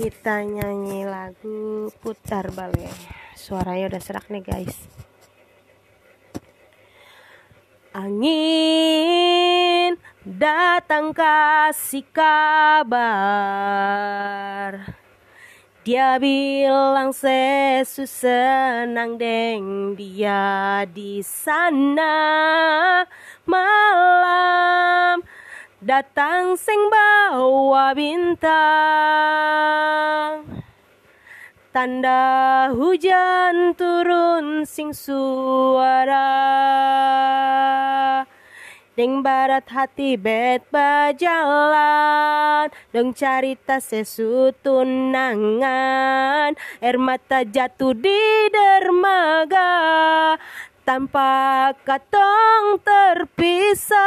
kita nyanyi lagu putar balik. Suaranya udah serak nih guys. Angin datang kasih kabar dia bilang sesu senang deng dia di sana malam. Datang sing bawa bintang. Tanda hujan turun sing suara. Deng barat hati bet bajalan Deng carita sesu tunangan Air mata jatuh di dermaga. Tanpa katong terpisah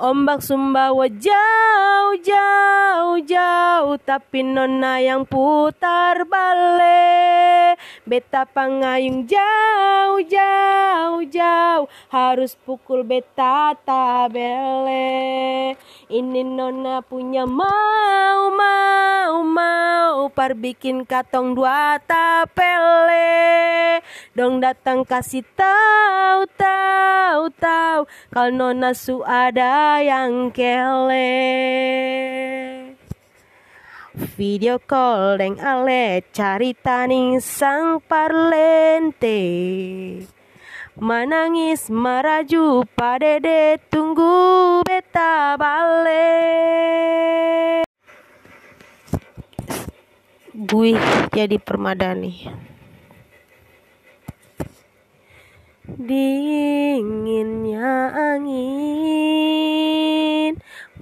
Ombak sumbawa jauh jauh jauh Tapi nona yang putar balik. Beta pangayung jauh jauh jauh Harus pukul beta tabele. Ini nona punya mau mau mau Par bikin katong dua tapele. Dong datang kasih tahu tahu tahu Kalau nona su ada yang kele. Video call deng ale cari taning sang parlente. Menangis maraju padede tunggu beta balik Bui jadi permadani Dinginnya angin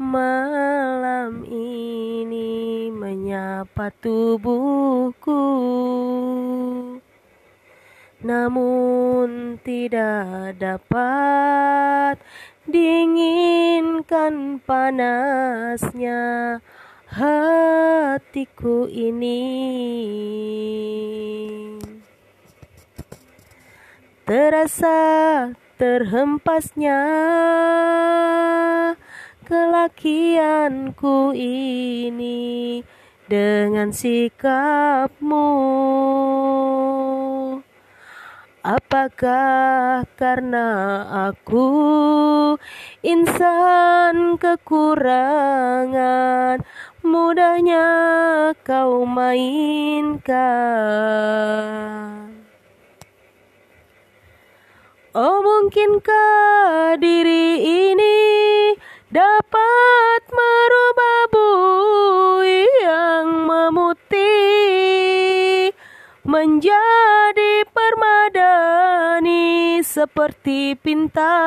malam ini menyapa tubuhku. Namun tidak dapat dinginkan panasnya hatiku ini Terasa terhempasnya kelakianku ini dengan sikapmu. Apakah karena aku insan kekurangan Mudahnya kau mainkan Oh mungkinkah diri ini dapat merubah bui yang memutih menjadi permadani seperti pinta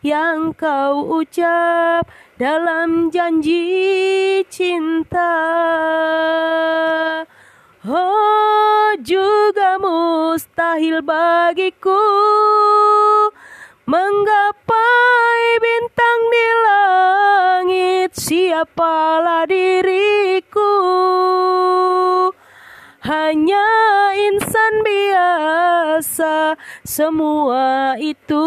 yang kau ucap dalam janji cinta. Oh, juga mustahil bagiku menggapai bintang di langit. Siapalah diriku, hanya insan biasa. Semua itu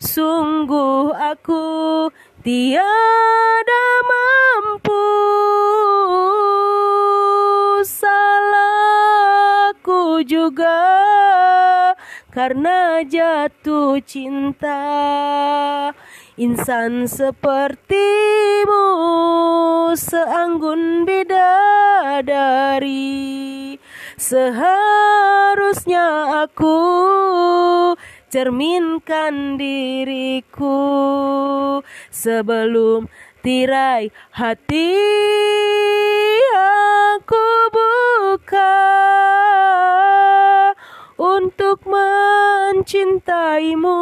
sungguh aku tiada mampu juga karena jatuh cinta. Insan sepertimu seanggun bidadari. Seharusnya aku cerminkan diriku sebelum tirai hati aku cintaimu